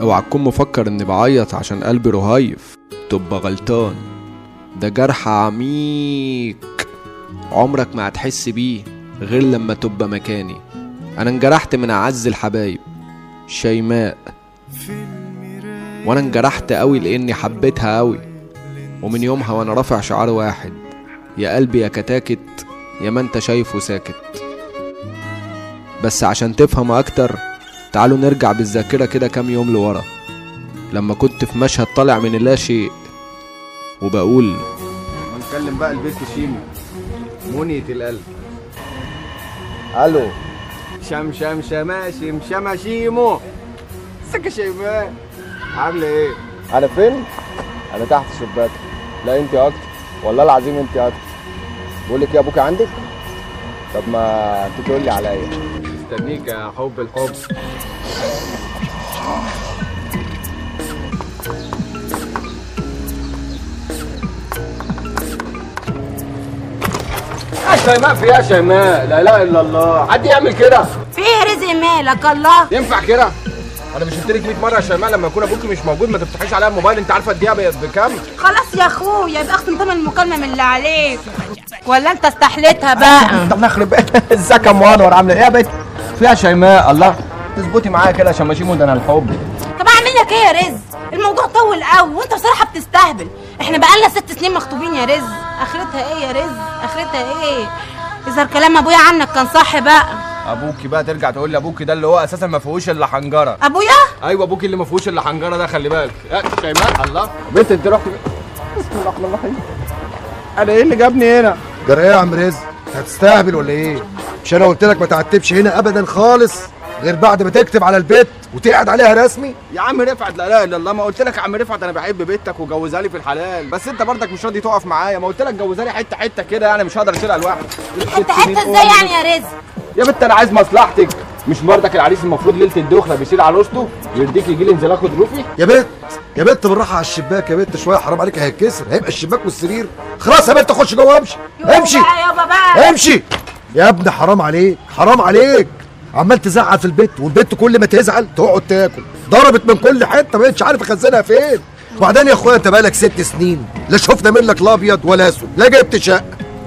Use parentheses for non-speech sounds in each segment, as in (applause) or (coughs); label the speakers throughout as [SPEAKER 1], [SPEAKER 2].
[SPEAKER 1] اوعى تكون مفكر إني بعيط عشان قلبي رهيف. تبقى غلطان. ده جرح عميق. عمرك ما هتحس بيه غير لما تبقى مكاني. أنا انجرحت من أعز الحبايب. شيماء. وأنا انجرحت قوي لإني حبيتها قوي ومن يومها وأنا رافع شعار واحد. يا قلبي يا كتاكت يا ما أنت شايفه ساكت. بس عشان تفهموا أكتر تعالوا نرجع بالذاكرة كده كام يوم لورا. لما كنت في مشهد طالع من لا شيء وبقول
[SPEAKER 2] هنكلم بقى البيت شيمو منية القلب. ألو. شم شم شما شم شما شيمو ازيك يا شيماء عاملة إيه؟ أنا فين؟ أنا تحت الشباك لا أنت أكتر. والله العظيم أنت أكتر. بقول لك يا أبوك عندك؟ طب ما انت تقول لي عليا. مستنيك يا حب الحب. يا شيماء في يا شيماء لا إله إلا الله. حد يعمل كده؟
[SPEAKER 3] في إيه رزق مالك الله؟
[SPEAKER 2] ينفع كده؟ أنا مش قلت لك 100 مرة يا شيماء لما يكون ابوكي مش موجود ما تفتحيش عليا الموبايل. أنت عارفة الدقيقه بقت بكام؟
[SPEAKER 3] خلاص يا أخويا يبقى اختم تمن المكالمة من اللي عليك. ولا أنت استحليتها بقى؟
[SPEAKER 2] طب نخرب بيت (laughs) ازيك يا منور عامله إيه يا بنت؟ فيها شيماء الله. تظبطي معايا كده عشان ماشي ده أنا الحب.
[SPEAKER 3] طب أعمل لك إيه يا رزق الموضوع طول قوي وأنت بصراحة بتستهبل. إحنا بقالنا ست سنين مخطوبين يا رزق آخرتها إيه يا رزق آخرتها إيه؟ إذا كلام أبويا عنك كان صح بقى.
[SPEAKER 2] أبوكي بقى ترجع تقول لي أبوكي ده اللي هو أساسا ما فيهوش إلا حنجرة.
[SPEAKER 3] أبويا؟
[SPEAKER 2] أيوه أبوكي اللي ما فيهوش إلا حنجرة ده خلي بالك. يا شيماء الله. بنت أنت رحت بسم الله الرحمن الرحيم. أنا إيه اللي جابني هنا؟
[SPEAKER 4] جرى إيه يا عم رزق هتستهبل ولا إيه؟ مش أنا قلت لك ما تعتبش هنا ابدا خالص غير بعد ما تكتب على البيت وتقعد عليها رسمي.
[SPEAKER 2] يا عم رفعت لا إله إلا الله ما قلت لك يا عم رفعت أنا بحب بنتك وجوزها لي في الحلال. بس أنت برضك مش راضي تقف معايا ما قلت لك جوزها لي حتة حتة كده يعني مش هقدر أشيلها لوحدي.
[SPEAKER 3] أنت حتة إزاي يعني يا رزق؟
[SPEAKER 2] يا بنت أنا عايز مصلحتك. مش برضك العريس المفروض ليلة الدخله بيشيل عروسته يرضيك يجي لي انزل اخد روفي
[SPEAKER 4] يا بنت يا بنت بالراحة على الشباك يا بنت شوية حرام عليك هيتكسر هيبقى الشباك والسرير. خلاص يا بنت خش جوه امشي امشي.
[SPEAKER 3] بقى يابا بقى.
[SPEAKER 4] امشي. يا ابني حرام عليك حرام عليك. عمال تزعل في البيت والبنت كل ما تزعل تقعد تاكل. ضربت من كل حتة ما بقتش عارف أخزنها فين. وبعدين يا اخويا انت بقالك ست سنين لا شفنا منك لا أبيض ولا أسود لا جبت شقة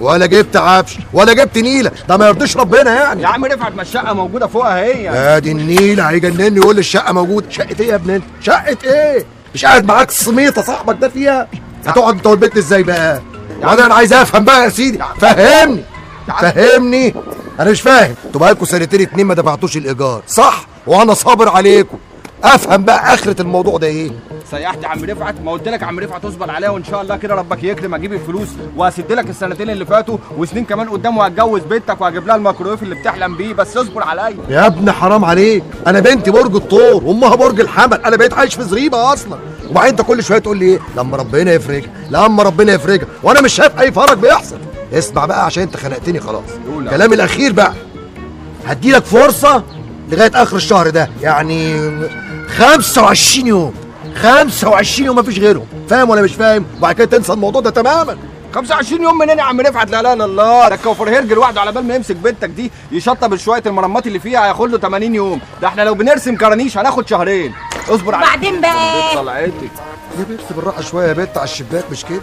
[SPEAKER 4] ولا جبت عفش ولا جبت نيلة. ده ما يرضيش ربنا يعني.
[SPEAKER 2] يا عم رفعت ما الشقة موجودة فوقها هي
[SPEAKER 4] ادي النيلة هيجنني يقول الشقة موجودة. شقة إيه يا ابن أنت؟ شقة إيه؟ مش قاعد معاك سميطه صاحبك ده فيها؟ هتقعد انت والبنت إزاي بقى؟ وأنا أنا عايز أفهم بقى يا سيدي فهمني. فهمني؟ أنا مش فاهم. أنتوا بقالكوا سنتين اتنين ما دفعتوش الإيجار. صح؟ وأنا صابر عليكم. أفهم بقى آخرة الموضوع ده إيه؟
[SPEAKER 2] سيحت يا عم رفعت. ما قلت لك عم رفعت اصبر عليها وإن شاء الله كده ربك يكرم. أجيب الفلوس وهسد لك السنتين اللي فاتوا وسنين كمان قدام وهتجوز بنتك وهجيب لها الميكرويف اللي بتحلم بيه. بس اصبر عليا.
[SPEAKER 4] يا ابني حرام عليك. أنا بنتي برج الثور وامها برج الحمل. أنا بقيت عايش في زريبة أصلا. وبعدين أنت كل شوية تقول لي إيه؟ لما ربنا يفرجها لما ربنا يفرجها. وأنا مش شايف أي فرج بيحصل. اسمع بقى عشان انت خنقتني خلاص. كلامي الأخير بقى. هديلك فرصة لغاية آخر الشهر ده. يعني 25 يوم. 25 يوم مفيش غيرهم فاهم ولا مش فاهم؟ وبعد كده تنسى الموضوع ده تماما.
[SPEAKER 2] 25 يوم منين يا عم؟ رفعت لا إلا الله. ده الكوفر هيرج لوحده على بال ما يمسك بنتك دي يشطب شوية المرمات اللي فيها هياخد له 80 يوم. ده إحنا لو بنرسم كرانيش هناخد شهرين. اصبر على
[SPEAKER 3] وبعدين بقى؟
[SPEAKER 2] طلعتك
[SPEAKER 4] يا بنت بالراحة شوية يا بنت على الشباك مش كده؟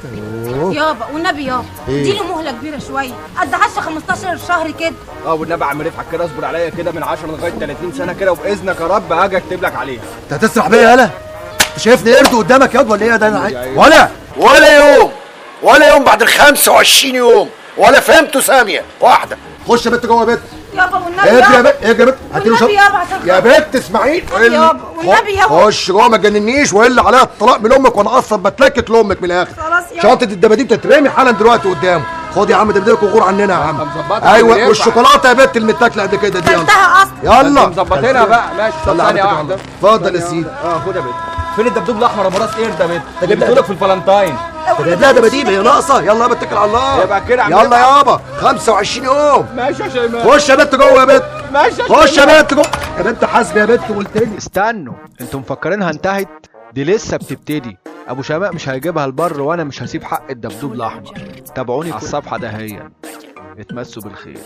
[SPEAKER 4] أوه.
[SPEAKER 3] يابا والنبي يابا.
[SPEAKER 4] إيه؟
[SPEAKER 3] اديله مهله كبيره شوية. قد 10 15 شهر كده.
[SPEAKER 2] آه والنبي يا عم رفعت كده اصبر عليا كده من 10 لغاية 30 سنة كده وبإذنك يا رب هاجي أكتب لك عليها.
[SPEAKER 4] أنت هتسرح بيا يالا؟ أنت شايفني قرد قدامك ياض ولا إيه ده
[SPEAKER 2] أنا.
[SPEAKER 4] ولا. ولا يوم. ولا يوم بعد ال 25 يوم. ولا فهمته ثانية. واحدة. خش يا بنت جوه يا بنت.
[SPEAKER 3] يابا والنبي
[SPEAKER 4] إيه يا
[SPEAKER 3] يابا.
[SPEAKER 4] بنت؟ إيه يا بنت؟ هاتي له
[SPEAKER 3] والنبي
[SPEAKER 4] شط
[SPEAKER 3] يابا عشان
[SPEAKER 4] يا بنت اسمعيني
[SPEAKER 3] والنبي يابا، والنبي يابا.
[SPEAKER 4] خش جوه ما تجننيش والا عليها الطلاق من أمك وأنا أصلا بتلكك لامك من الآخر.
[SPEAKER 3] خلاص يابا.
[SPEAKER 4] شنطة الدباديب تترمي حالا دلوقتي قدامه. خد يا عم دبدلك وغور عننا يا عم.
[SPEAKER 2] يا أيوه.
[SPEAKER 4] والشوكولاتة يا بنت المتاكله قد كده دي يلا. يلا.
[SPEAKER 2] مظبطينها بقى. ماشي. ثانية
[SPEAKER 4] واحدة. اتفضل يا سيدي.
[SPEAKER 2] آه خد يا بنت. فين الدبدوب الأحمر أبو راس؟ قرد ده بنت؟
[SPEAKER 4] ده
[SPEAKER 2] جبته لك في الفالنتاين.
[SPEAKER 4] طب يا لا دباديب هي ناقصة. يلا يابا اتكل على الله.
[SPEAKER 2] يبقى كده عم
[SPEAKER 4] يلا. يابا 25 يوم.
[SPEAKER 2] ماشي يا شيماء.
[SPEAKER 4] خش يا بنت جوه يا بنت
[SPEAKER 2] ماشي يا
[SPEAKER 4] خش. يا بنت جوه. يا بنت حاسبي يا بنت قلت لي
[SPEAKER 5] استنوا أنتوا مفكرينها انتهت؟ دي لسه بتبتدي. ابو شماء مش هيجيبها البر وأنا مش هسيب حق الدبدوب الأحمر. تابعوني على الصفحة دهيا اتمسوا بالخير.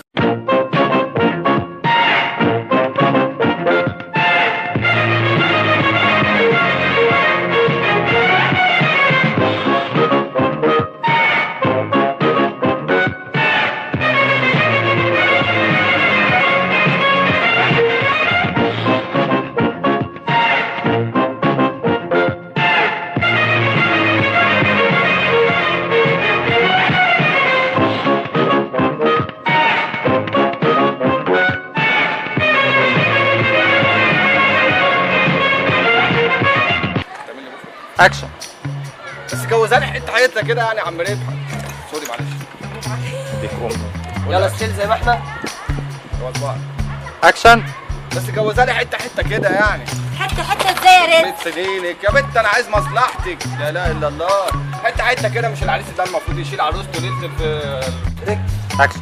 [SPEAKER 6] اكشن
[SPEAKER 2] بس جوزها لي حتة حتة كده يعني يا عم ربحي sorry معلش.
[SPEAKER 6] يلا still زي ما
[SPEAKER 2] إحنا.
[SPEAKER 6] اكشن
[SPEAKER 2] بس جوزها لي حتة حتة كده يعني.
[SPEAKER 3] حتة حتة إزاي يا ريس
[SPEAKER 2] بنت سنينك يا بنت أنا عايز مصلحتك. لا إله إلا الله. حتة حتة كده مش العريس ده المفروض يشيل عروسته ليله في
[SPEAKER 6] اكشن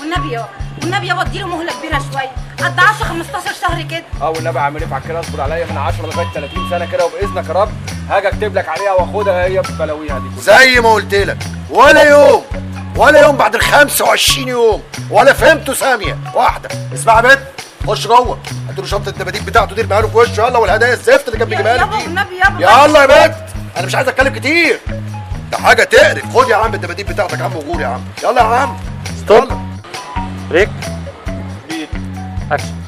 [SPEAKER 3] والنبي يابا. والنبي يابا اديله مهلة كبيرة شوية. قد 10 15 شهر كده.
[SPEAKER 2] آه والنبي يا عم رفعت كده أصبر عليا من 10 لغاية 30 سنة كده وبإذنك يا رب. هاجي اكتب لك عليها واخدها هي ببلاويها دي كلها.
[SPEAKER 4] زي ما قلت لك ولا يوم ولا يوم بعد ال 25 يوم ولا فهمته ثانية واحدة. اسمع يا بنت خش جوه. اديله شنطة الدباديب بتاعته دي ارميها له في وشه يلا والهدايا الزفت اللي كان بيجيبها لك دي. يلا يا بنت. أنا مش عايز أتكلم كتير. ده حاجة تقرف. خد يا عم الدباديب بتاعتك يا عم وغور يا عم. يلا يا عم. stop.
[SPEAKER 6] break. action.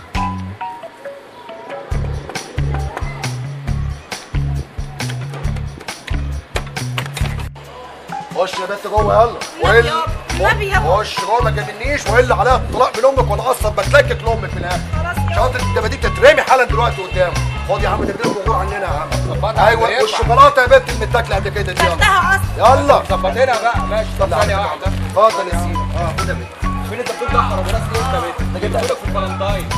[SPEAKER 4] خش يا بنت جوه يلا.
[SPEAKER 3] والنبي يابا
[SPEAKER 4] خش جوه ما تجننيش وإلا عليها الطلاق من أمك أصلا بتلكك لامك من الآخر
[SPEAKER 3] خلاص يابا.
[SPEAKER 4] شنطه الدباديب تترمي حالا دلوقتي قدامه خد يا عم ده بيقول غور عننا يا عم.
[SPEAKER 2] أيوه.
[SPEAKER 4] والشوكولاتة يا بنت المتاكله قد كده دي يلا. يلا.
[SPEAKER 2] ظبطنا بقى ماشي. طب ثانية واحدة.
[SPEAKER 4] اتفضل يا سيدي. آه خد يا بنت.
[SPEAKER 2] بتقول احمر وراس ليه انت جبت في الفالنتاين.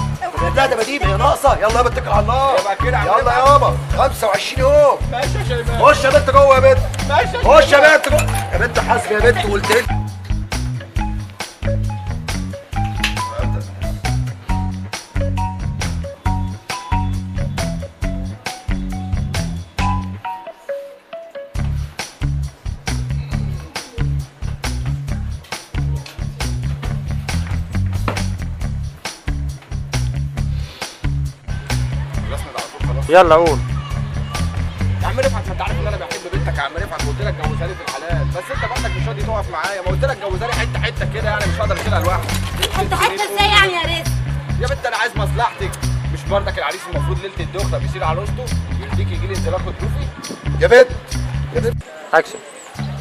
[SPEAKER 4] لا دباديب هي ناقصة. يلا يابا اتكل على الله
[SPEAKER 2] يبقى كده
[SPEAKER 4] يلا. يابا. 25 يوم.
[SPEAKER 2] ماشي يا شيماء.
[SPEAKER 4] خش يا بنت جوه يا بنت.
[SPEAKER 2] ماشي
[SPEAKER 4] خش يا بنت جوه يا بنت حاسبه يا بنت قلت لي
[SPEAKER 6] يلا قول.
[SPEAKER 2] يا عم رفعت ما انت عارف إن أنا بحب بنتك يا عم رفعت. قلت لك جوزها لي في الحلال. بس أنت برضك مش راضي تقف معايا. ما قلت لك جوزها لي حتة حتة كده. يعني مش هقدر أشيلها لوحدي.
[SPEAKER 3] حتة حتة إزاي يعني يا ريس؟
[SPEAKER 2] يا بنت أنا عايز مصلحتك. مش برضك العريس المفروض ليلة الدخله بيشيل عروسته يديك يجي لي انزلاق غضروفي
[SPEAKER 4] يا بنت! يا بنت
[SPEAKER 6] أكشن.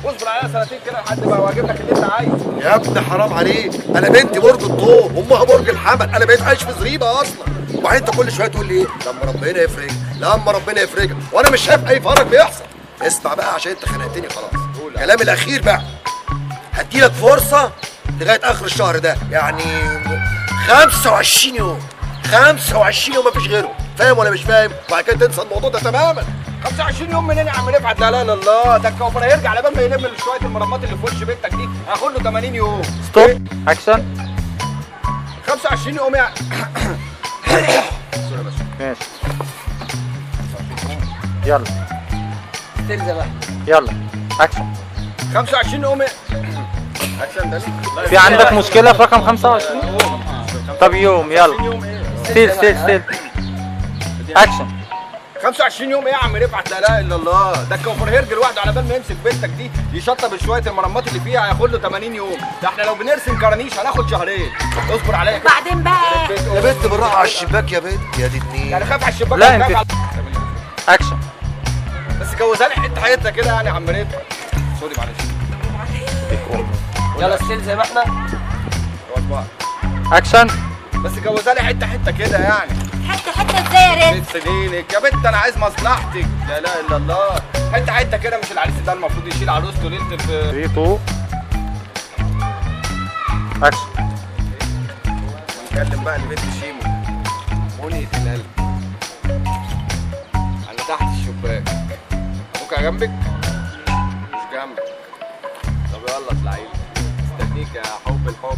[SPEAKER 2] واصبر عليها سنتين كده لحد ما وأجيب لك اللي أنت عايزه.
[SPEAKER 4] يا ابني حرام عليك. أنا بنتي برج الطور أمها برج الحمل. أنا بقيت عايش في زريبة أصلا. وبعدين أنت كل شوية تقول لي إيه؟ لما ربنا يفرجها لما ربنا يفرجها وأنا مش شايف أي فرق بيحصل. اسمع بقى عشان أنت خنقتني خلاص. كلامي الأخير بقى. هديلك فرصة لغاية آخر الشهر ده. يعني 25 يوم. 25 يوم مفيش غيره. فاهم ولا مش فاهم؟ وبعد كده تنسى الموضوع ده تماما.
[SPEAKER 2] 25 يوم منين يا عم؟ رفعت لا لا الا الله ده الكوفر هيرجع على بال ما يلم شوية المرمات اللي في وش بنتك دي. هاخد له 80 يوم.
[SPEAKER 6] stop. action.
[SPEAKER 2] 25 يوم يعني (coughs)
[SPEAKER 6] ماشي. يلا. still زي ما إحنا يلا. أكشن.
[SPEAKER 2] 25 يوم أكشن ده؟
[SPEAKER 6] في عندك مشكلة في رقم 25 طب يوم يلا.
[SPEAKER 2] يوم إيه؟
[SPEAKER 6] still still still action.
[SPEAKER 2] 25 يوم إيه يا عم؟ رفعت لا إله إلا الله. ده الكوافير هيرج لوحده على بال ما يمسك بنتك دي. يشطب شوية المرمات اللي فيها هياخد له 80 يوم. ده إحنا لو بنرسم كرانيش هناخد شهرين. اصبر عليا. كده
[SPEAKER 3] وبعدين بقى
[SPEAKER 4] يا بنت بالراحة على الشباك يا بنت يا دي اتنين.
[SPEAKER 2] يعني خاف على الشباك
[SPEAKER 6] لا، انت- أكشن.
[SPEAKER 2] بس جوزها لي حتة حتة كده يعني يا عم رفعت sorry معلش.
[SPEAKER 6] يلا still زي ما
[SPEAKER 2] إحنا.
[SPEAKER 6] اكشن
[SPEAKER 2] بس جوزها لي حتة حتة كده يعني؟
[SPEAKER 3] حتة حتة إزاي يا ريس
[SPEAKER 2] بنت سنينك يا بنت أنا عايز مصلحتك. لا إله إلا الله. حتة حتة كده مش العريس ده المفروض يشيل عروسته ليله في
[SPEAKER 6] 3 2 اكشن
[SPEAKER 2] نتكلم بقى لبنت شيمو. منية القلب جنبك؟ مش جنبك. طب يلا اطلعيلي استنيك يا حب الحب.